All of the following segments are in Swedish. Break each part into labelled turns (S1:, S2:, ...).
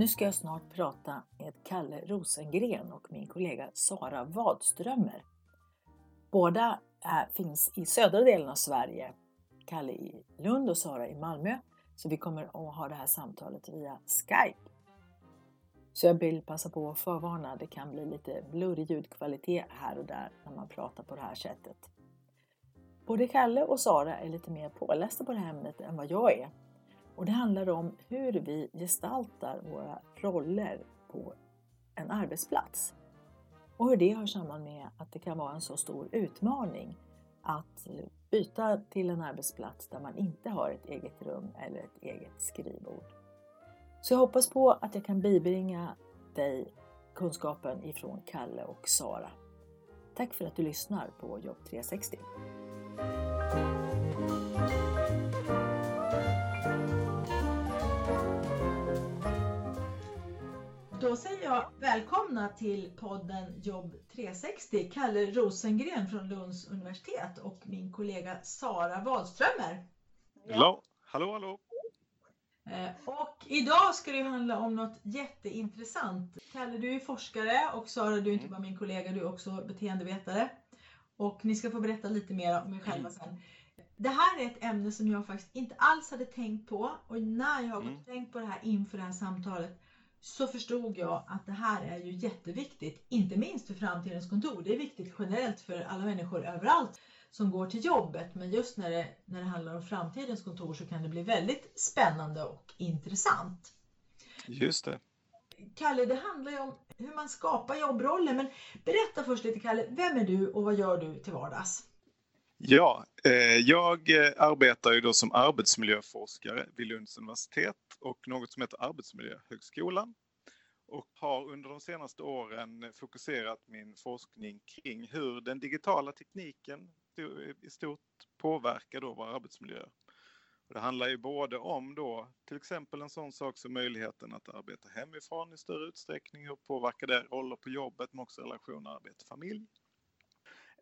S1: Nu ska jag snart prata med Kalle Rosengren och min kollega Sara Wadströmer. Båda är, finns i södra delen av Sverige. Kalle i Lund och Sara i Malmö. Så vi kommer att ha det här samtalet via Skype. Så jag vill passa på att förvarna, det kan bli lite blurrig ljudkvalitet här och där när man pratar på det här sättet. Både Kalle och Sara är lite mer pålästa på det här ämnet än vad jag är. Och det handlar om hur vi gestaltar våra roller på en arbetsplats. Och hur det har samman med att det kan vara en så stor utmaning att byta till en arbetsplats där man inte har ett eget rum eller ett eget skrivbord. Så jag hoppas på att jag kan bibringa dig kunskapen ifrån Kalle och Sara. Tack för att du lyssnar på Jobb 360. Då säger jag välkomna till podden Jobb 360, Kalle Rosengren från Lunds universitet och min kollega Sara Wadströmer.
S2: Hallå, hallå, hallå.
S1: Eh, och idag ska det handla om något jätteintressant. Kalle, du är forskare och Sara, du är inte mm. bara min kollega, du är också beteendevetare. Och ni ska få berätta lite mer om er själva mm. sen. Det här är ett ämne som jag faktiskt inte alls hade tänkt på och när jag har mm. tänkt på det här inför det här samtalet så förstod jag att det här är ju jätteviktigt, inte minst för framtidens kontor. Det är viktigt generellt för alla människor överallt som går till jobbet, men just när det, när det handlar om framtidens kontor så kan det bli väldigt spännande och intressant.
S2: Just det.
S1: Kalle, det handlar ju om hur man skapar jobbroller, men berätta först lite Kalle, vem är du och vad gör du till vardags?
S2: Ja, eh, jag arbetar ju då som arbetsmiljöforskare vid Lunds universitet och något som heter Arbetsmiljöhögskolan och har under de senaste åren fokuserat min forskning kring hur den digitala tekniken i stort påverkar då våra arbetsmiljöer. Och det handlar ju både om då till exempel en sån sak som möjligheten att arbeta hemifrån i större utsträckning, hur påverkar det roller på jobbet men också relationer arbete-familj.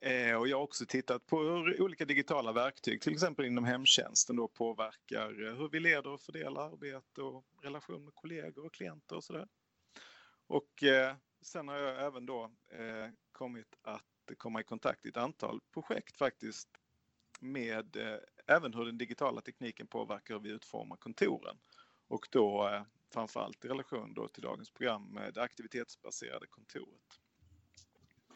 S2: Eh, och jag har också tittat på hur olika digitala verktyg, till exempel inom hemtjänsten, då påverkar eh, hur vi leder och fördelar arbete och relation med kollegor och klienter och sådär. Och eh, sen har jag även då kommit att komma i kontakt i ett antal projekt faktiskt med även hur den digitala tekniken påverkar hur vi utformar kontoren. Och då framförallt i relation då till dagens program med det aktivitetsbaserade kontoret.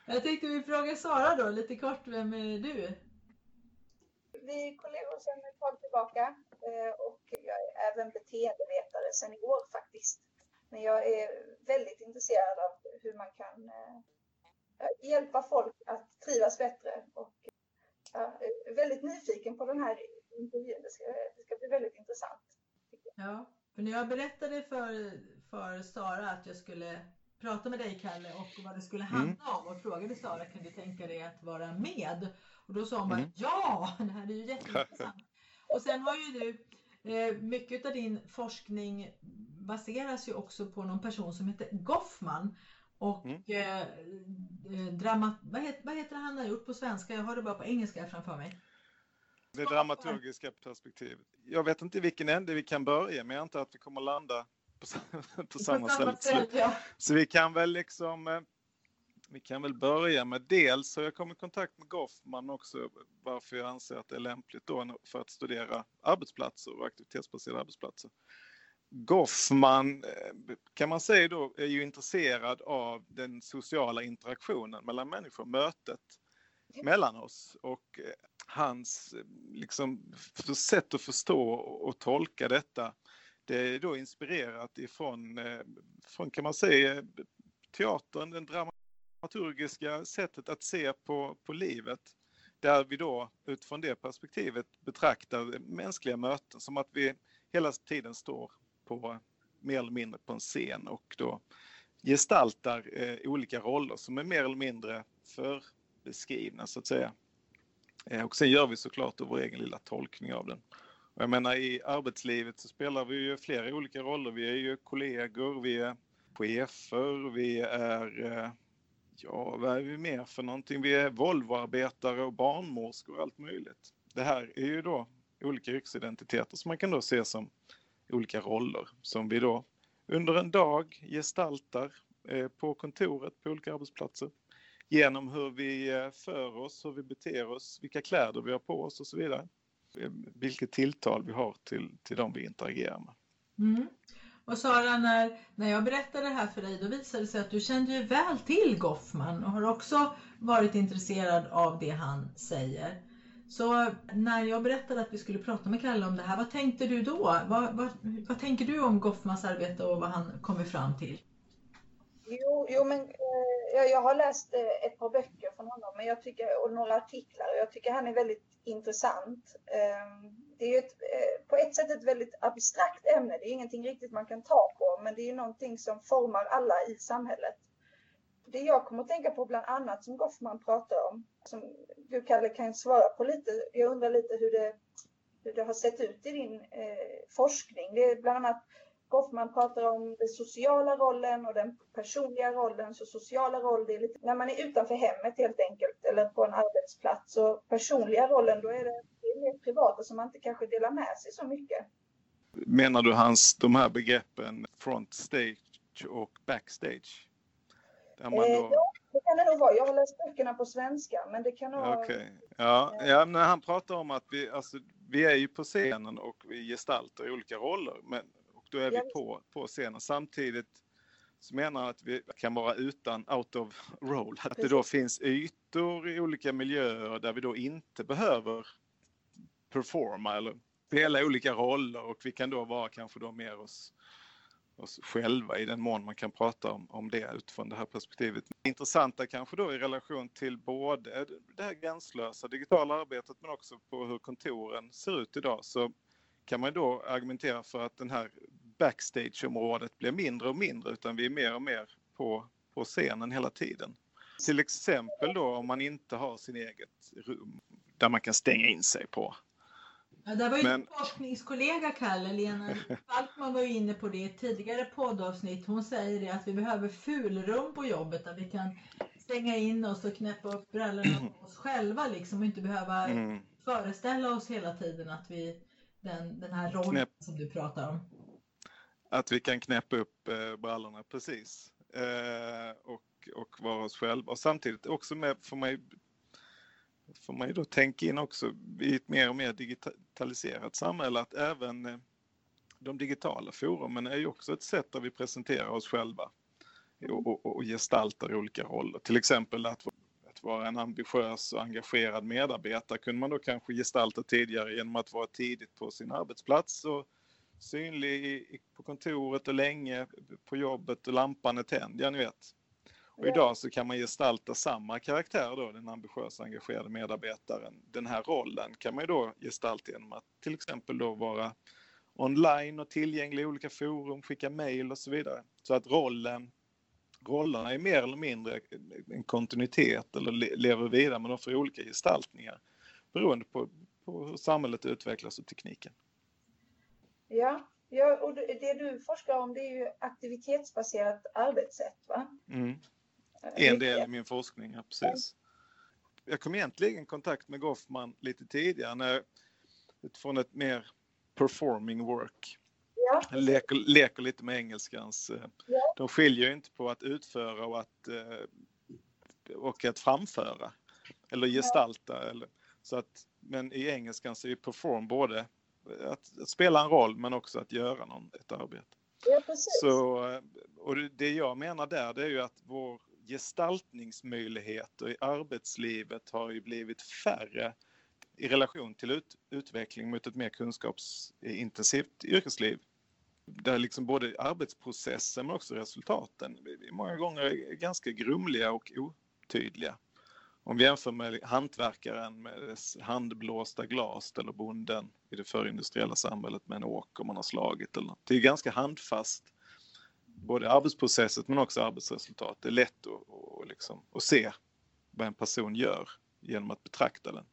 S1: Jag tänkte vi frågar Sara då, lite kort, vem är du?
S3: Vi är kollegor sedan ett tag tillbaka eh, och jag är även beteendevetare sedan i år faktiskt. Men jag är väldigt intresserad av hur man kan eh, hjälpa folk att trivas bättre och jag är väldigt nyfiken på den här intervjun. Det ska, det ska bli väldigt intressant.
S1: Ja, för när jag berättade för, för Sara att jag skulle prata med dig Kalle och vad det skulle mm. handla mm. om och frågade Sara kan du tänka dig att vara med? Och då sa hon bara mm. ja, det här är ju jätteintressant. och sen har ju du eh, mycket av din forskning baseras ju också på någon person som heter Goffman. Och mm. eh, eh drama, vad, heter, vad heter han har gjort på svenska? Jag har det bara på engelska framför mig.
S2: Det dramaturgiska perspektivet. Jag vet inte vilken ände vi kan börja men jag antar att vi kommer landa på, på samma ställe. Ja. Så vi kan väl liksom eh, vi kan väl börja med dels har jag kommit i kontakt med Goffman också varför jag anser att det är lämpligt då för att studera arbetsplatser och aktivitetsbaserade arbetsplatser. Goffman eh, kan man säga då är ju intresserad av den sociala interaktionen mellan människor, mötet mellan oss och eh, hans eh, liksom, sätt att förstå och tolka detta det är då inspirerat ifrån, från kan man säga, teatern, det dramaturgiska sättet att se på, på livet. Där vi då utifrån det perspektivet betraktar mänskliga möten som att vi hela tiden står på mer eller mindre på en scen och då gestaltar eh, olika roller som är mer eller mindre förbeskrivna så att säga. Eh, och sen gör vi såklart vår egen lilla tolkning av den. Och jag menar i arbetslivet så spelar vi ju flera olika roller. Vi är ju kollegor, vi är chefer, vi är eh, Ja, vad är vi mer för någonting? Vi är Volvoarbetare och barnmorskor och allt möjligt. Det här är ju då olika yrkesidentiteter som man kan då se som olika roller som vi då under en dag gestaltar eh, på kontoret på olika arbetsplatser genom hur vi eh, för oss, hur vi beter oss, vilka kläder vi har på oss och så vidare. Eh, vilket tilltal vi har till, till de vi interagerar med.
S1: Mm. Och Sara, när, när jag berättade det här för dig, då visade det sig att du kände ju väl till Goffman och har också varit intresserad av det han säger. Så när jag berättade att vi skulle prata med Kalle om det här, vad tänkte du då? Vad, vad, vad tänker du om Goffmans arbete och vad han kommer fram till?
S3: Jo, jo men eh, jag har läst eh, ett par böcker från honom men jag tycker, och några artiklar och jag tycker han är väldigt intressant. Eh, det är ju ett, eh, på ett sätt ett väldigt abstrakt ämne. Det är ingenting riktigt man kan ta på men det är någonting som formar alla i samhället. Det jag kommer att tänka på bland annat som Goffman pratar om, som du Kalle kan svara på lite. Jag undrar lite hur det, hur det har sett ut i din eh, forskning. Det är bland annat Goffman pratar om den sociala rollen och den personliga rollen. Så sociala roll, det är lite när man är utanför hemmet helt enkelt eller på en arbetsplats. Och personliga rollen, då är det, det är mer privata som man inte kanske delar med sig så mycket.
S2: Menar du hans, de här begreppen front stage och backstage?
S3: Man eh, då... ja, det kan det nog vara. Jag har läst böckerna på svenska, men det kan nog vara...
S2: Okay. Ja, ja, när han pratar om att vi, alltså, vi är ju på scenen och vi gestaltar olika roller. Men då är vi på, på scenen. Samtidigt så menar han att vi kan vara utan out of role. Att det då finns ytor i olika miljöer där vi då inte behöver performa eller spela olika roller och vi kan då vara kanske då mer oss, oss själva i den mån man kan prata om, om det utifrån det här perspektivet. Det intressanta kanske då i relation till både det här gränslösa digitala arbetet men också på hur kontoren ser ut idag så kan man då argumentera för att den här backstageområdet blir mindre och mindre utan vi är mer och mer på, på scenen hela tiden. Till exempel då om man inte har sin eget rum där man kan stänga in sig på.
S1: Ja, där var ju Men... forskningskollega Kalle, Lena Falkman var ju inne på det i ett tidigare poddavsnitt. Hon säger det att vi behöver fulrum på jobbet där vi kan stänga in oss och knäppa upp brallorna på oss själva liksom och inte behöva mm. föreställa oss hela tiden att vi den, den här rollen Knäpp. som du pratar om.
S2: Att vi kan knäppa upp eh, brallorna, precis. Eh, och, och vara oss själva. Och samtidigt också med, får man ju, får man ju då tänka in också i ett mer och mer digitaliserat samhälle att även eh, de digitala forumen är ju också ett sätt där vi presenterar oss själva och, och, och gestaltar olika roller. Till exempel att, att vara en ambitiös och engagerad medarbetare kunde man då kanske gestalta tidigare genom att vara tidigt på sin arbetsplats och synlig på kontoret och länge på jobbet och lampan är tänd, ja ni vet. Och idag så kan man gestalta samma karaktär då, den ambitiösa engagerade medarbetaren. Den här rollen kan man ju då gestalta genom att till exempel då vara online och tillgänglig i olika forum, skicka mail och så vidare. Så att rollen, rollerna är mer eller mindre en kontinuitet eller lever vidare men de får olika gestaltningar beroende på, på hur samhället utvecklas och tekniken.
S3: Ja, ja och det du forskar om det är ju aktivitetsbaserat arbetssätt va?
S2: Mm. En del i min forskning, ja, precis. Jag kom egentligen i kontakt med Goffman lite tidigare när, utifrån ett mer performing work. Ja. Jag leker, leker lite med engelskans. Eh, ja. De skiljer ju inte på att utföra och att, eh, och att framföra eller gestalta. Eller, så att, men i engelskan så är perform både att, att, spela en roll men också att göra någon, ett arbete.
S3: Ja.
S2: Så, och det jag menar där det är ju att vår gestaltningsmöjligheter i arbetslivet har ju blivit färre i relation till ut, utveckling mot ett mer kunskapsintensivt yrkesliv. Där liksom både arbetsprocessen men också resultaten många gånger är ganska grumliga och otydliga. Om vi jämför med hantverkaren med dess handblåsta glas eller bonden i det förindustriella samhället med en åker man har slagit. Eller, det är ganska handfast både arbetsprocesset men också arbetsresultat. Det är lätt att, och liksom, att se vad en person gör genom att betrakta den.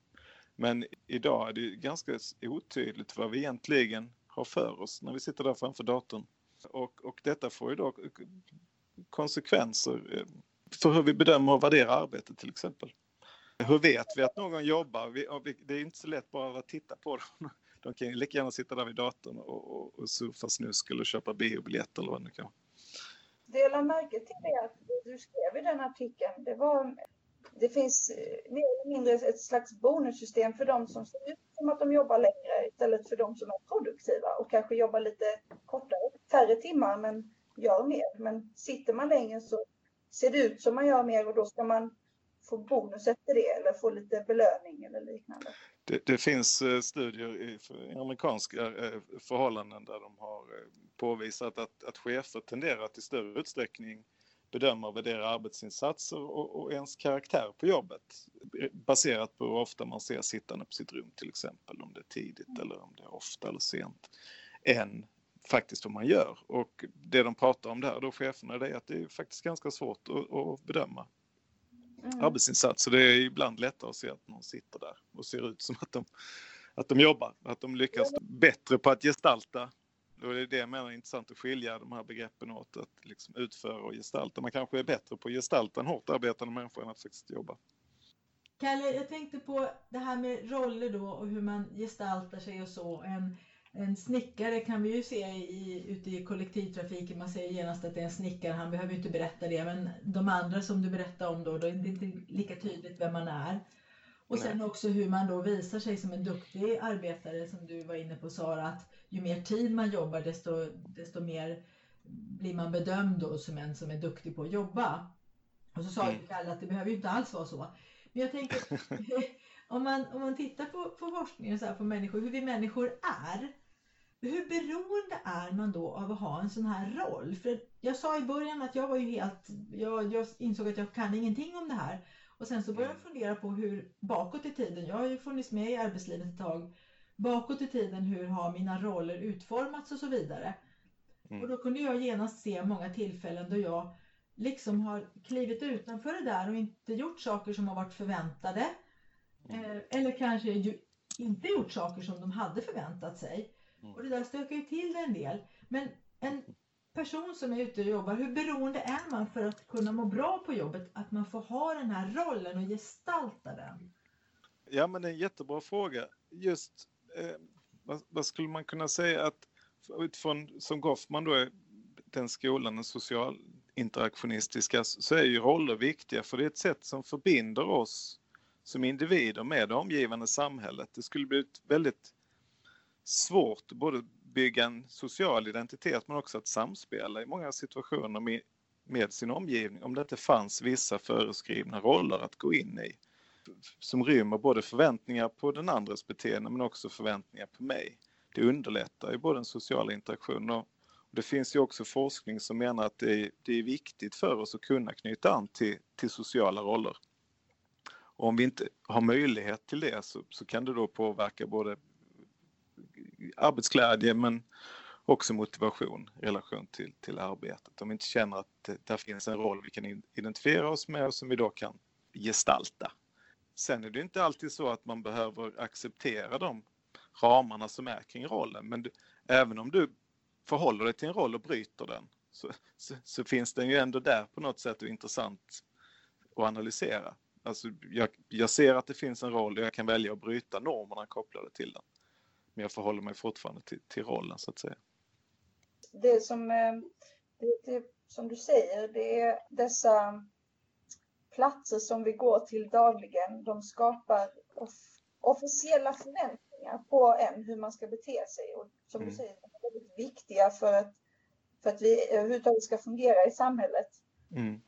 S2: Men idag är det ganska otydligt vad vi egentligen har för oss när vi sitter där framför datorn. Och, och detta får ju då konsekvenser eh, för hur vi bedömer och värderar arbetet till exempel. Hur vet vi att någon jobbar? det är inte så lätt bara att titta på dem. De kan ju lika gärna sitta där vid datorn och, och, och surfa snusk eller köpa biobiljetter eller vad det nu kan vara.
S3: Det jag lade märke till är att du skrev i den artikeln, det var det finns eh, mer eller mindre ett slags bonussystem för de som ser ut som att de jobbar längre istället för de som är produktiva och kanske jobbar lite kortare, färre timmar men gör mer. Men sitter man längre så ser det ut som man gör mer och då ska man få bonus efter det eller få lite belöning eller liknande.
S2: Det, det finns eh, studier i, amerikanska eh, förhållanden där de har påvisat att, att chefer tenderar att i större utsträckning bedöma och värdera arbetsinsatser och, och ens karaktär på jobbet baserat på hur ofta man ser sittande på sitt rum till exempel, om det är tidigt eller om det är ofta eller sent, än faktiskt vad man gör. Och det de pratar om där, då cheferna, det är att det är faktiskt ganska svårt att, att bedöma mm. arbetsinsatser. Det är ibland lättare att se att någon sitter där och ser ut som att de, att de jobbar, att de lyckas bättre på att gestalta det är det jag menar är intressant att skilja de här begreppen åt, att liksom utföra och gestalta. Man kanske är bättre på att gestalta en hårt arbetande människa än att faktiskt jobba.
S4: Kalle, jag tänkte på det här med roller då och hur man gestaltar sig och så. En, en snickare kan vi ju se i, ute i kollektivtrafiken, man säger genast att det är en snickare, han behöver ju inte berätta det, men de andra som du berättade om då, då är det inte lika tydligt vem man är. Och sen också hur man då visar sig som en duktig arbetare som du var inne på Sara, att ju mer tid man jobbar desto, desto mer blir man bedömd då som en som är duktig på att jobba. Och så sa mm. Kalle att det behöver ju inte alls vara så. Men jag tänker, om man, om man tittar på, på forskningen så här, på människor, hur vi människor är. Hur beroende är man då av att ha en sån här roll? För jag sa i början att jag var ju helt, jag, jag insåg att jag kan ingenting om det här. Och sen så började jag mm. fundera på hur bakåt i tiden, jag har ju funnits med i arbetslivet ett tag, bakåt i tiden hur har mina roller utformats och så vidare. Mm. Och då kunde jag genast se många tillfällen då jag liksom har klivit utanför det där och inte gjort saker som har varit förväntade. Mm. Eh, eller kanske inte gjort saker som de hade förväntat sig. Mm. Och det där stökar ju till det en del. Men en person som är ute och jobbar, hur beroende är man för att kunna må bra på jobbet? Att man får ha den här rollen och gestalta den?
S2: Ja, men det är en jättebra fråga. Just eh, vad, vad, skulle man kunna säga att utifrån som Goffman då är den skolan, den socialinteraktionistiska, så är ju roller viktiga för det är ett sätt som förbinder oss som individer med det omgivande samhället. Det skulle bli väldigt svårt både bygga en social identitet men också att samspela i många situationer med, med sin omgivning om det inte fanns vissa föreskrivna roller att gå in i som rymmer både förväntningar på den andres beteende men också förväntningar på mig. Det underlättar ju både den sociala interaktionen och det finns ju också forskning som menar att det är, det är viktigt för oss att kunna knyta an till, till sociala roller. Och om vi inte har möjlighet till det så, så kan det då påverka både arbetsglädje men också motivation i relation till, till arbetet. Om vi inte känner att det, där finns en roll vi kan identifiera oss med och som vi då kan gestalta. Sen är det inte alltid så att man behöver acceptera de ramarna som är kring rollen. Men du, även om du förhåller dig till en roll och bryter den så, så, så, finns den ju ändå där på något sätt och intressant att analysera. Alltså jag, jag ser att det finns en roll och jag kan välja att bryta normerna kopplade till den. Men jag förhåller mig fortfarande till, till rollen så att säga.
S3: Det som, eh, det, det, som du säger, det är dessa platser som vi går till dagligen, de skapar off officiella förväntningar på en hur man ska bete sig. Och som mm. du säger, de är väldigt viktiga för att, för att vi överhuvudtaget ska fungera i samhället. Mm.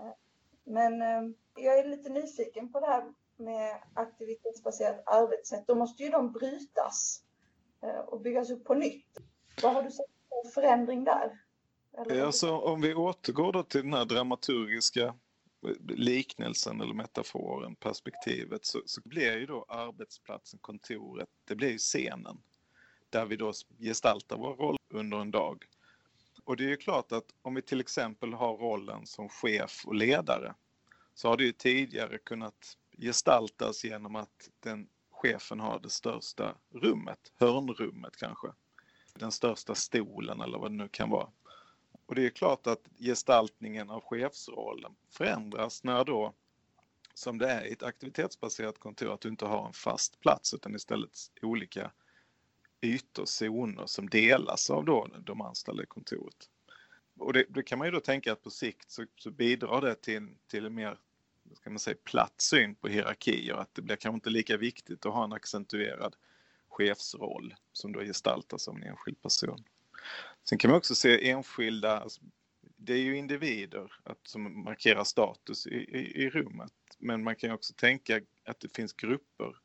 S3: Men eh, jag är lite nyfiken på det här med aktivitetsbaserat arbetssätt. Då måste ju de brytas och byggas upp på nytt. Vad har du sett för förändring där?
S2: Alltså, om vi återgår då till den här dramaturgiska liknelsen eller metaforen, perspektivet, så, så blir ju då arbetsplatsen, kontoret, det blir ju scenen där vi då gestaltar vår roll under en dag. Och det är ju klart att om vi till exempel har rollen som chef och ledare så har det ju tidigare kunnat gestaltas genom att den chefen har det största rummet, hörnrummet kanske. Den största stolen eller vad det nu kan vara. Och det är klart att gestaltningen av chefsrollen förändras när då, som det är i ett aktivitetsbaserat kontor, att du inte har en fast plats utan istället olika ytor, zoner som delas av då de anställda i kontoret. Och det, det kan man ju då tänka att på sikt så, så bidrar det till, till en mer ska man säga, platt syn på hierarkier, att det blir kanske inte lika viktigt att ha en accentuerad chefsroll som då gestaltas av en enskild person. Sen kan man också se enskilda, alltså, det är ju individer att, som markerar status i, i, i rummet, men man kan också tänka att det finns grupper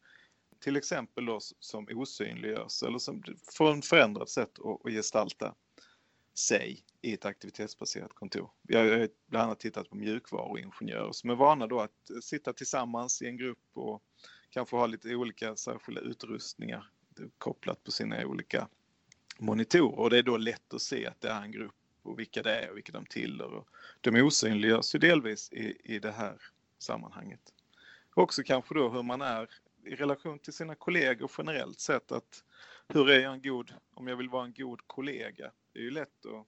S2: till exempel då som osynliggörs eller som får en förändrat sätt att, att gestalta sig i ett aktivitetsbaserat kontor. Vi har bland annat tittat på mjukvaruingenjörer som är vana då att sitta tillsammans i en grupp och kanske ha lite olika särskilda utrustningar kopplat på sina olika monitorer och det är då lätt att se att det är en grupp och vilka det är och vilka de tillhör. De osynliggörs ju delvis i, i det här sammanhanget. Också kanske då hur man är i relation till sina kollegor generellt sett att hur är jag en god, om jag vill vara en god kollega? Det är ju lätt att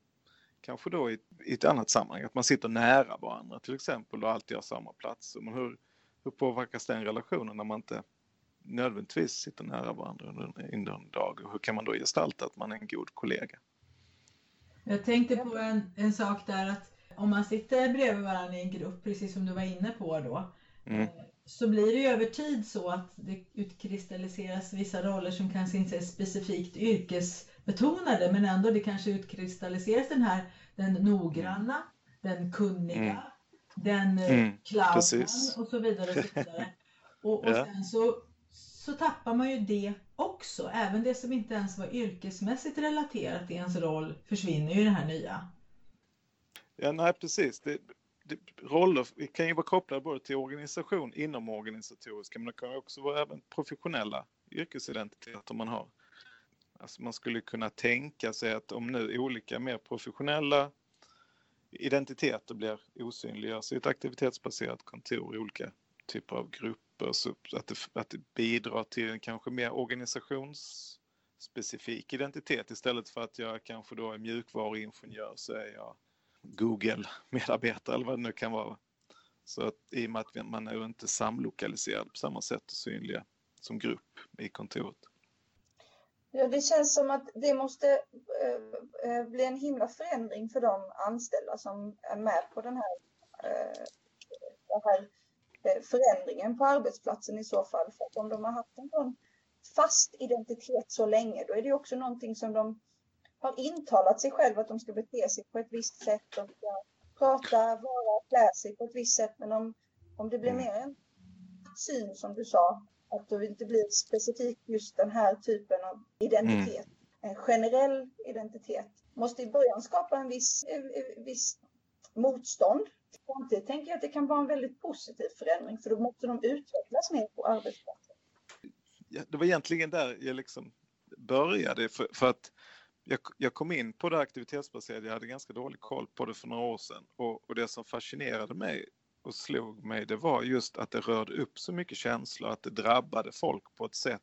S2: kanske då i, i ett annat sammanhang, att man sitter nära varandra till exempel och alltid har samma plats. Men hur, hur påverkas den relationen när man inte nödvändigtvis sitter nära varandra under, under en dag? Och hur kan man då gestalta att man är en god kollega?
S4: Jag tänkte på en, en sak där att om man sitter bredvid varandra i en grupp, precis som du var inne på då, mm. Eh, så blir det ju över tid så att det utkristalliseras vissa roller som kanske inte är specifikt yrkesbetonade men ändå det kanske utkristalliseras den här den noggranna, den kunniga, mm. den eh, mm, clownen och så vidare. Och, så vidare. och, och ja. sen så, så tappar man ju det också. Även det som inte ens var yrkesmässigt relaterat till ens roll försvinner ju i det här nya.
S2: Ja, nej precis. Det, roller kan ju vara kopplade både till organisation inom organisatoriska men det kan också vara även professionella yrkesidentiteter man har. Alltså man skulle kunna tänka sig att om nu olika mer professionella identiteter blir osynliggörs i ett aktivitetsbaserat kontor i olika typer av grupper så att det, att det bidrar till en kanske mer organisationsspecifik identitet istället för att jag kanske då är mjukvaruingenjör så är jag Google-medarbetare eller vad det nu kan vara. Så att i och med att man är inte samlokaliserad på samma sätt och synliga som grupp i kontoret.
S3: Ja, det känns som att det måste eh, eh, bli en himla förändring för de anställda som är med på den här, eh, den här förändringen på arbetsplatsen i så fall. För att om de har haft en sån fast identitet så länge, då är det också någonting som de har intalat sig själv att de ska bete sig på ett visst sätt. Ska prata, vara, klä sig på ett visst sätt. Men om, om det blir mm. mer en syn som du sa, att det inte blir specifikt just den här typen av identitet. Mm. En generell identitet måste i början skapa en viss, en viss motstånd. Samtidigt tänker jag att det kan vara en väldigt positiv förändring för då måste de utvecklas mer på arbetsplatsen.
S2: Ja, det var egentligen där jag liksom började för, för att jag, jag, kom in på det aktivitetsbaserade, jag hade ganska dålig koll på det för några år sedan och, och, det som fascinerade mig och slog mig det var just att det rörde upp så mycket känslor, att det drabbade folk på ett sätt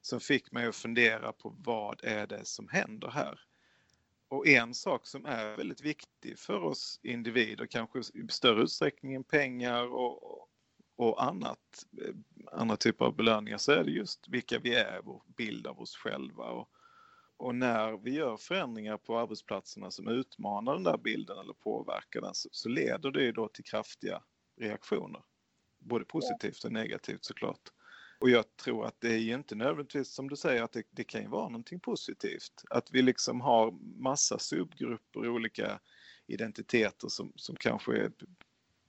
S2: som fick mig att fundera på vad är det som händer här? Och en sak som är väldigt viktig för oss individer, kanske i större utsträckning än pengar och, och annat, eh, andra typer av belöningar, så är det just vilka vi är, vår bild av oss själva. Och, och när vi gör förändringar på arbetsplatserna som utmanar den där bilden eller påverkar den så, så leder det ju då till kraftiga reaktioner. Både positivt och negativt såklart. Och jag tror att det är ju inte nödvändigtvis som du säger att det, det kan ju vara någonting positivt. Att vi liksom har massa subgrupper, olika identiteter som, som kanske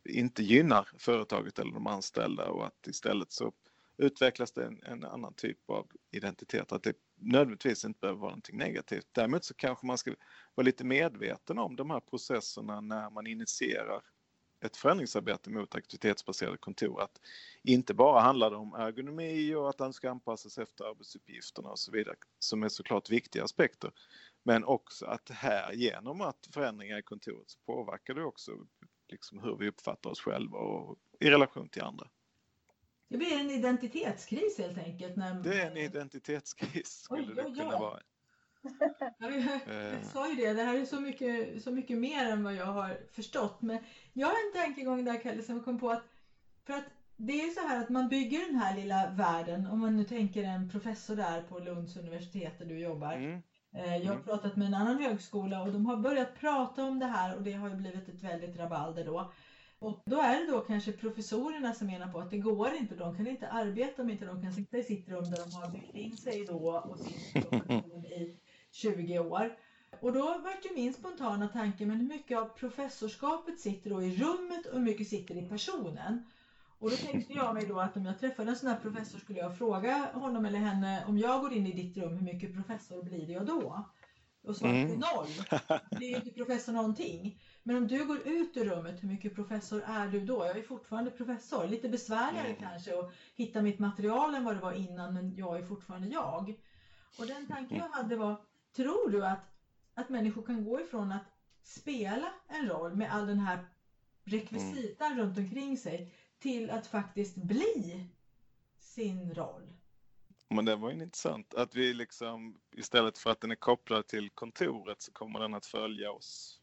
S2: inte gynnar företaget eller de anställda och att istället så utvecklas det en, en annan typ av identitet. Att det nödvändigtvis inte behöver vara någonting negativt. Däremot så kanske man ska vara lite medveten om de här processerna när man initierar ett förändringsarbete mot aktivitetsbaserade kontor. Att inte bara handlar det om ergonomi och att den ska anpassas efter arbetsuppgifterna och så vidare, som är såklart viktiga aspekter. Men också att här genom att förändringar i kontoret så påverkar det också liksom hur vi uppfattar oss själva och i relation till andra.
S4: Det blir en identitetskris helt enkelt. När...
S2: Det är en identitetskris skulle oj, oj, oj. det kunna vara.
S4: Eh. Jag sa ju det, det här är så mycket, så mycket mer än vad jag har förstått. Men jag har en tankegång där Kalle som kom på att, för att det är så här att man bygger den här lilla världen, om man nu tänker en professor där på Lunds universitet där du jobbar. Mm. Eh, jag har mm. pratat med en annan högskola och de har börjat prata om det här och det har ju blivit ett väldigt rabalder då. Och då är det då kanske professorerna som menar på att det går inte, de kan inte arbeta om inte de kan sitta i sitt rum där de har byggt in sig då och sin profession i 20 år. Och då vart ju min spontana tanke, men hur mycket av professorskapet sitter då i rummet och hur mycket sitter i personen? Och då tänkte jag mig då att om jag träffade en sån här professor skulle jag fråga honom eller henne om jag går in i ditt rum, hur mycket professor blir jag då? Och svaret mm. är noll. Det är ju inte professor någonting. Men om du går ut ur rummet, hur mycket professor är du då? Jag är fortfarande professor. Lite besvärligare mm. kanske att hitta mitt material än vad det var innan, men jag är fortfarande jag. Och den tanken jag hade var, tror du att, att människor kan gå ifrån att spela en roll med all den här rekvisitan mm. runt omkring sig till att faktiskt bli sin roll?
S2: Men det var ju intressant att vi liksom istället för att den är kopplad till kontoret så kommer den att följa oss.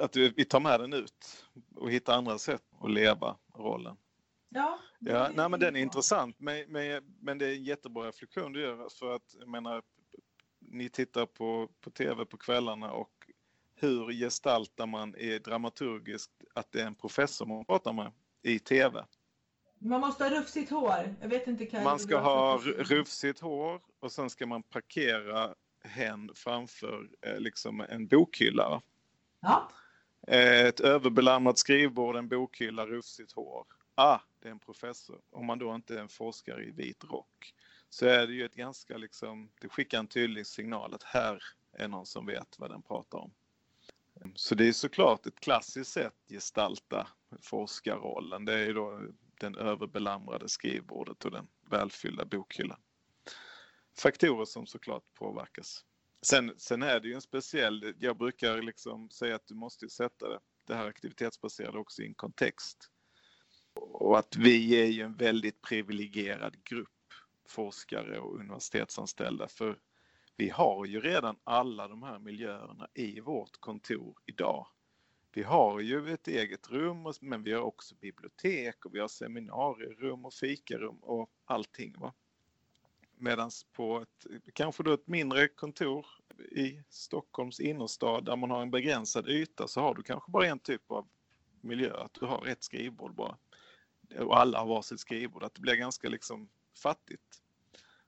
S2: Att vi tar med den ut och hittar andra sätt att leva rollen.
S4: Ja,
S2: ja nej, men den är intressant. Men, men, men det är en jättebra reflektion du gör. För att jag menar, ni tittar på, på tv på kvällarna och hur gestaltar man i dramaturgiskt att det är en professor man pratar med i tv?
S4: Man måste ha rufsigt hår. Jag vet inte
S2: kan Man ska ha rufsigt hår och sen ska man parkera hen framför eh, liksom en bokhylla.
S4: Ja.
S2: Eh, ett överbelamrat skrivbord, en bokhylla, rufsigt hår. Ah, det är en professor. Om man då inte är en forskare i vit rock så är det ju ett ganska liksom, det skickar en tydlig signal att här är någon som vet vad den pratar om. Så det är såklart ett klassiskt sätt gestalta forskarrollen. Det är ju då den överbelamrade skrivbordet och den välfyllda bokhyllan. Faktorer som såklart påverkas. Sen, sen är det ju en speciell, jag brukar liksom säga att du måste sätta det, det här aktivitetsbaserade också i en kontext. Och att vi är ju en väldigt privilegierad grupp forskare och universitetsanställda för vi har ju redan alla de här miljöerna i vårt kontor idag. Vi har ju ett eget rum men vi har också bibliotek och vi har seminarierum och fikarum och allting. Va? Medan på ett, kanske då ett mindre kontor i Stockholms innerstad där man har en begränsad yta så har du kanske bara en typ av miljö, att du har ett skrivbord bara. Och alla har varsitt skrivbord, att det blir ganska liksom fattigt.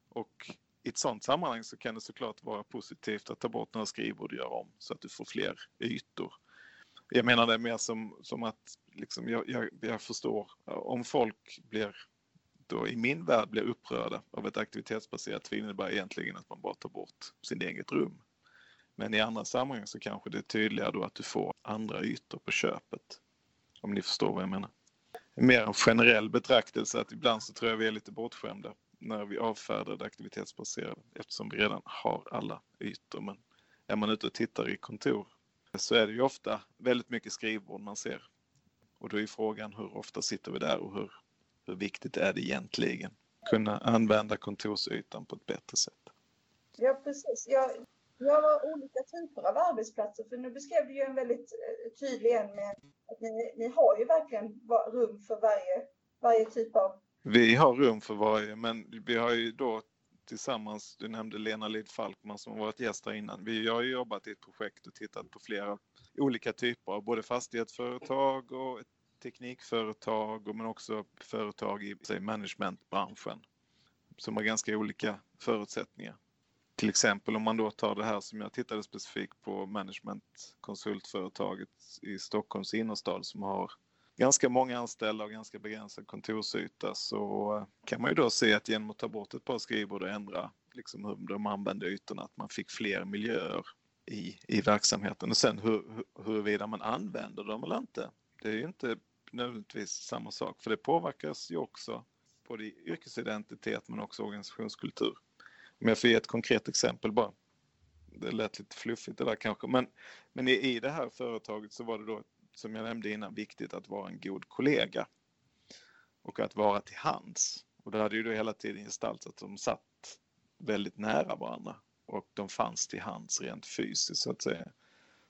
S2: Och i ett sådant sammanhang så kan det såklart vara positivt att ta bort några skrivbord och göra om så att du får fler ytor. Jag menar det mer som, som att liksom jag, jag, jag förstår om folk blir då i min värld blir upprörda av ett aktivitetsbaserat tvivel innebär egentligen att man bara tar bort sin eget rum. Men i andra sammanhang så kanske det är tydligare då att du får andra ytor på köpet. Om ni förstår vad jag menar. Mer en generell betraktelse att ibland så tror jag vi är lite bortskämda när vi avfärdar det aktivitetsbaserade eftersom vi redan har alla ytor. Men är man ute och tittar i kontor så är det ju ofta väldigt mycket skrivbord man ser. Och då är frågan hur ofta sitter vi där och hur, hur viktigt är det egentligen? Kunna använda kontorsytan på ett bättre sätt.
S3: Ja, precis. Jag, jag har olika typer av arbetsplatser, för nu beskrev du ju en väldigt eh, tydlig en med att ni, ni har ju verkligen rum för varje, varje typ av...
S2: Vi har rum för varje, men vi har ju då tillsammans, du nämnde Lena Lid Falkman som har varit gäst här innan. Vi har ju jobbat i ett projekt och tittat på flera olika typer av både fastighetsföretag och teknikföretag men också företag i say, managementbranschen som har ganska olika förutsättningar. Till exempel om man då tar det här som jag tittade specifikt på managementkonsultföretaget i Stockholms innerstad som har ganska många anställda och ganska begränsad kontorsyta så kan man ju då se att genom att ta bort ett par skrivbord och ändra liksom hur de använde ytorna att man fick fler miljöer i, i verksamheten. Och sen hur, huruvida man använder dem eller inte, det är ju inte nödvändigtvis samma sak för det påverkas ju också både yrkesidentitet men också organisationskultur. Om jag får ge ett konkret exempel bara. det lät lite fluffigt det där kanske. Men, men i, i det här företaget så var det då, som jag nämnde innan, viktigt att vara en god kollega. Och att vara till hands. Och det hade ju då hela tiden gestaltat att de satt väldigt nära varandra. Och de fanns till hands rent fysiskt så att säga.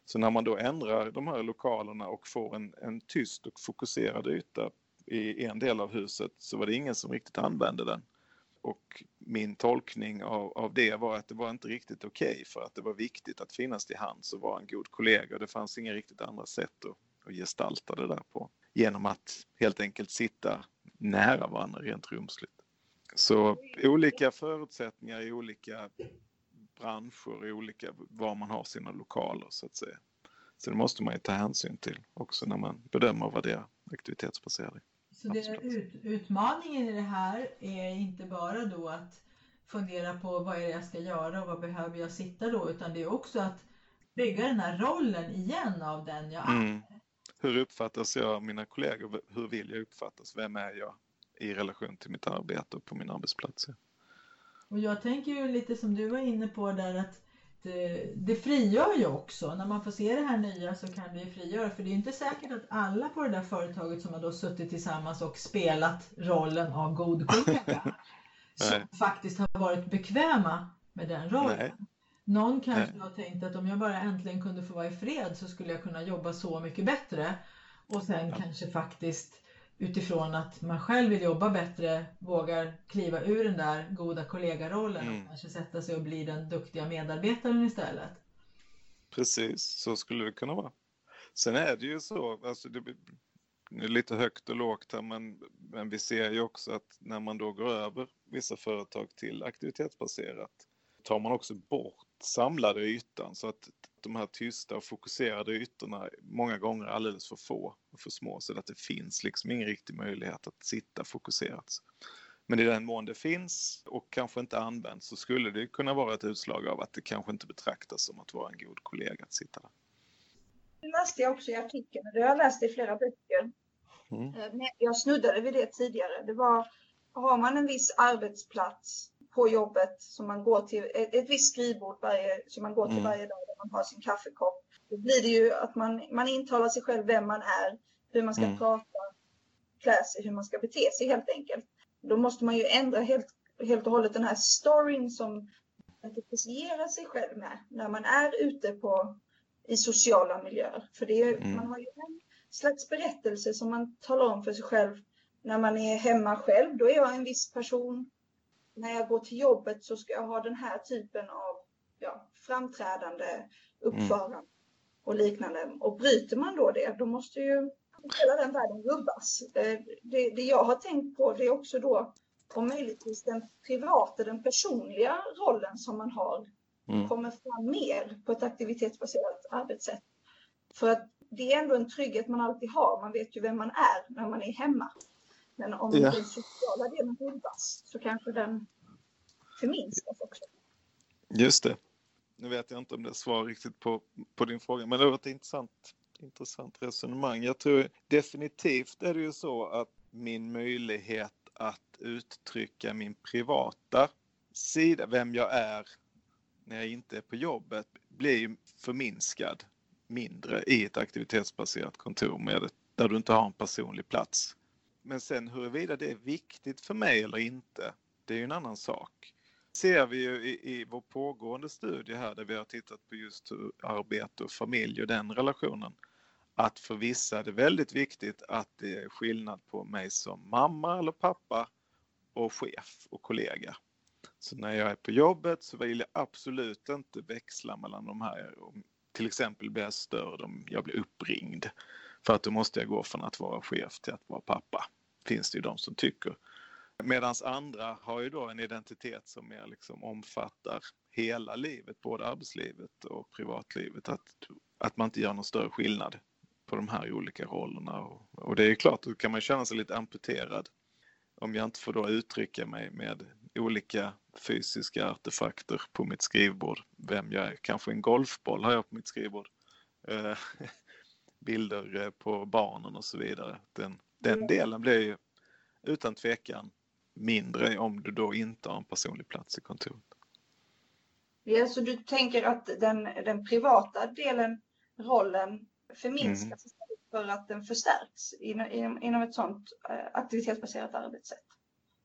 S2: Så när man då ändrar de här lokalerna och får en, en tyst och fokuserad yta i en del av huset så var det ingen som riktigt använde den. Och min tolkning av, av det var att det var inte riktigt okej okay för att det var viktigt att finnas till hands och vara en god kollega. Det fanns inga riktigt andra sätt att, att gestalta det där på. Genom att helt enkelt sitta nära varandra rent rumsligt. Så olika förutsättningar i olika branscher, i olika, var man har sina lokaler så att säga. Så det måste man ju ta hänsyn till också när man bedömer vad det är aktivitetsbaserade.
S4: Så det ut, utmaningen i det här är inte bara då att fundera på vad är det jag ska göra och vad behöver jag sitta då, utan det är också att bygga den här rollen igen av den jag är.
S2: Hur uppfattas jag av mina kollegor? Hur vill jag uppfattas? Vem är jag i relation till mitt arbete och på min arbetsplats?
S4: Och jag tänker ju lite som du var inne på där att det, det frigör ju också. När man får se det här nya så kan det ju frigöra. För det är inte säkert att alla på det där företaget som har då suttit tillsammans och spelat rollen av god kollega som faktiskt har varit bekväma med den rollen. Nej. Någon kanske har tänkt att om jag bara äntligen kunde få vara i fred så skulle jag kunna jobba så mycket bättre. Och sen ja. kanske faktiskt utifrån att man själv vill jobba bättre vågar kliva ur den där goda kollegarollen mm. och kanske sätta sig och bli den duktiga medarbetaren istället.
S2: Precis, så skulle det kunna vara. Sen är det ju så, alltså det är lite högt och lågt här, men, men vi ser ju också att när man då går över vissa företag till aktivitetsbaserat tar man också bort samlade ytan så att de här tysta och fokuserade ytorna många gånger är alldeles för få och för små så att det finns liksom ingen riktig möjlighet att sitta fokuserat. Men i den mån det finns och kanske inte används så skulle det kunna vara ett utslag av att det kanske inte betraktas som att vara en god kollega att sitta där.
S3: Det läste jag också i artikeln, det har jag läst i flera böcker. Mm. Eh, jag snuddade vid det tidigare. Det var, har man en viss arbetsplats på jobbet som man går till, ett, ett visst skrivbord varje, som man går till mm. varje dag där man har sin kaffekopp. Då blir det ju att man, man intalar sig själv vem man är, hur man ska mm. prata, klä sig, hur man ska bete sig helt enkelt. Då måste man ju ändra helt, helt och hållet den här storyn som identifierar sig själv med när man är ute på, i sociala miljöer. För det är, mm. man har ju en slags berättelse som man talar om för sig själv när man är hemma själv. Då är jag en viss person när jag går till jobbet så ska jag ha den här typen av ja, framträdande, uppförande mm. och liknande. Och bryter man då det, då måste ju hela den världen rubbas. Det, det jag har tänkt på det är också då om möjligtvis den privata, den personliga rollen som man har mm. kommer fram mer på ett aktivitetsbaserat arbetssätt. För att det är ändå en trygghet man alltid har. Man vet ju vem man är när man är hemma. Men om ja. den sociala delen rubbas så kanske den förminskas också.
S2: Just det. Nu vet jag inte om det svar riktigt på, på din fråga, men det var ett intressant, intressant resonemang. Jag tror definitivt är det ju så att min möjlighet att uttrycka min privata sida, vem jag är när jag inte är på jobbet, blir förminskad mindre i ett aktivitetsbaserat kontor med, där du inte har en personlig plats. Men sen huruvida det är viktigt för mig eller inte, det är ju en annan sak. ser vi ju i, i vår pågående studie här där vi har tittat på just arbete och familj och den relationen. Att för vissa är det väldigt viktigt att det är skillnad på mig som mamma eller pappa och chef och kollega. Så när jag är på jobbet så vill jag absolut inte växla mellan de här. Till exempel blir jag störd om jag blir uppringd för att då måste jag gå från att vara chef till att vara pappa. Finns det ju de som tycker. Medan andra har ju då en identitet som mer liksom omfattar hela livet, både arbetslivet och privatlivet. Att, att man inte gör någon större skillnad på de här olika rollerna. Och, och det är ju klart, då kan man känna sig lite amputerad om jag inte får då uttrycka mig med olika fysiska artefakter på mitt skrivbord. Vem jag är. Kanske en golfboll har jag på mitt skrivbord. Eh, Bilder eh, på barnen och så vidare. Den, den delen blir ju utan tvekan mindre om du då inte har en personlig plats i kontoret.
S3: Ja, så du tänker att den, den privata delen, rollen, förminskas istället för att den förstärks inom, inom, ett sådant eh, aktivitetsbaserat arbetssätt?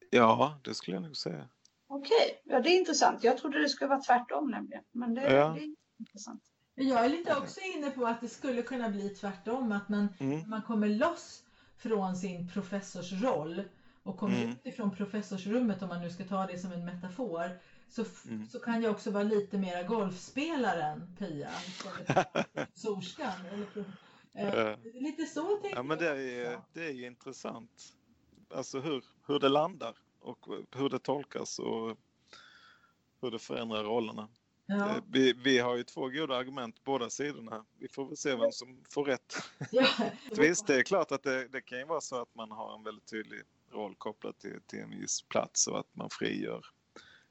S2: Ja, det skulle jag nog säga.
S3: Okej, ja det är intressant. Jag trodde det skulle vara tvärtom nämligen. Men det,
S2: Ja.
S3: det är intressant.
S4: Jag är lite också inne på att det skulle kunna bli tvärtom, att man,
S2: Mm.
S4: man kommer loss från sin professorsroll och kommer
S2: Mm.
S4: ut ifrån professorsrummet, om man nu ska ta det som en metafor, så,
S2: Mm.
S4: så kan jag också vara lite mera golfspelaren, Pia, professorskan. Eh, lite så tänker
S2: Ja, men det
S4: jag
S2: är, det är ju intressant. Alltså hur, hur det landar och hur det tolkas och hur det förändrar rollerna.
S4: Ja.
S2: Eh, Vi, vi har ju två goda argument båda sidorna. Vi får väl se vem som får rätt.
S4: Ja.
S2: Visst, det är klart att det, det kan ju vara så att man har en väldigt tydlig roll kopplad till, till en viss plats och att man frigör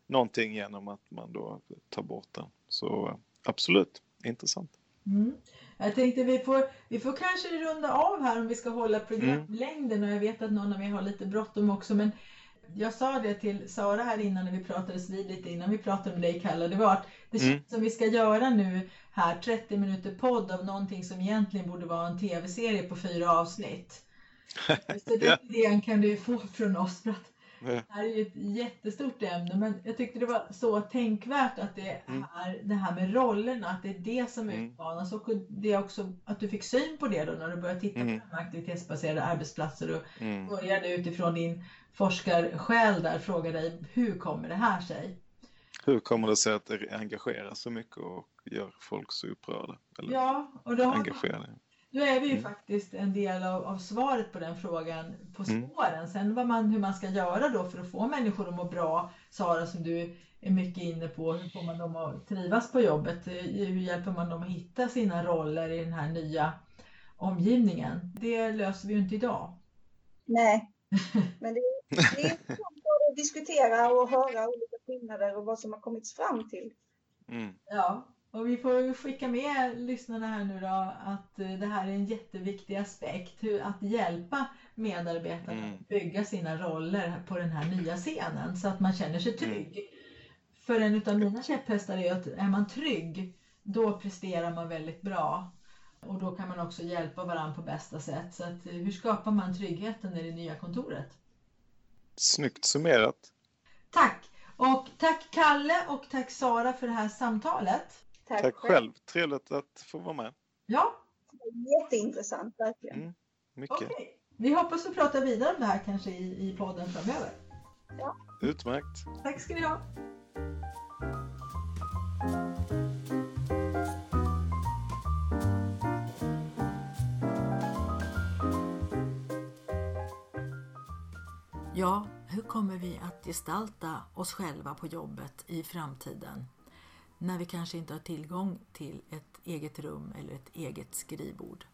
S2: någonting genom att man då tar bort den. Så absolut, intressant.
S4: Mm. Jag tänkte vi får, vi får kanske runda av här om vi ska hålla
S2: Mm.
S4: programlängden och jag vet att någon av er har lite bråttom också men jag sa det till Sara här innan när vi pratades vid lite innan vi pratade med dig Kalle, det var att det
S2: Mm.
S4: som vi ska göra nu här 30 minuter podd av någonting som egentligen borde vara en tv-serie på fyra avsnitt. Så den
S2: Ja.
S4: idén kan du få från oss för att. Det här är ju ett jättestort ämne men jag tyckte det var så tänkvärt att det
S2: Mm.
S4: är det här med rollerna, att det är det som
S2: Mm.
S4: utmanas och det är också att du fick syn på det då när du började titta
S2: Mm.
S4: på de aktivitetsbaserade arbetsplatser och
S2: Mm.
S4: började utifrån din forskarsjäl där fråga dig hur kommer det här sig?
S2: Hur kommer det sig att det engagerar så mycket och gör folk så upprörda? Eller
S4: Ja, och då, har,
S2: engagerade?
S4: Då är vi ju
S2: Mm.
S4: faktiskt en del av, av svaret på den frågan på
S2: Mm.
S4: spåren. Sen vad man, hur man ska göra då för att få människor att må bra, Sara som du är mycket inne på, hur får man dem att trivas på jobbet? Hur hjälper man dem att hitta sina roller i den här nya omgivningen? Det löser vi ju inte idag.
S3: Nej, men det, det är intressant att diskutera och höra olika skillnader och vad som har kommit fram till.
S2: Mm.
S4: Ja, och vi får skicka med lyssnarna här nu då att eh, det här är en jätteviktig aspekt, hur att hjälpa medarbetarna
S2: Mm.
S4: att bygga sina roller på den här nya scenen så att man känner sig trygg. För en utav mina käpphästar är att är man trygg, då presterar man väldigt bra. Och då kan man också hjälpa varandra på bästa sätt. Så att, eh, hur skapar man tryggheten i det nya kontoret?
S2: Snyggt summerat.
S4: Tack! Och tack Kalle och tack Sara för det här samtalet.
S3: Tack,
S2: Tack själv. Trevligt att få vara med.
S4: Ja,
S3: Jätteintressant, verkligen.
S2: Mm. Mycket.
S4: Okej. Vi hoppas att prata vidare om det här kanske i, i podden framöver.
S2: Utmärkt.
S4: Tack ska ni ha.
S1: Ja, hur kommer vi att gestalta oss själva på jobbet i framtiden? När vi kanske inte har tillgång till ett eget rum eller ett eget skrivbord.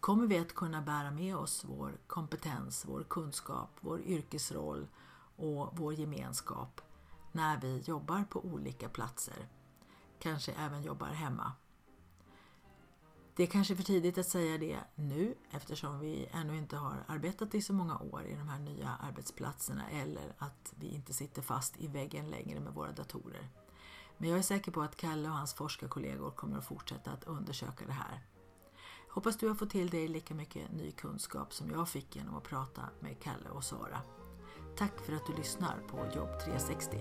S1: Kommer vi att kunna bära med oss vår kompetens, vår kunskap, vår yrkesroll och vår gemenskap när vi jobbar på olika platser? Kanske även jobbar hemma. Det är kanske för tidigt att säga det nu eftersom vi ännu inte har arbetat i så många år i de här nya arbetsplatserna eller att vi inte sitter fast i väggen längre med våra datorer. Men jag är säker på att Kalle och hans forskarkollegor kommer att fortsätta att undersöka det här. Hoppas du har fått till dig lika mycket ny kunskap som jag fick genom att prata med Kalle och Sara. Tack för att du lyssnar på Jobb 360.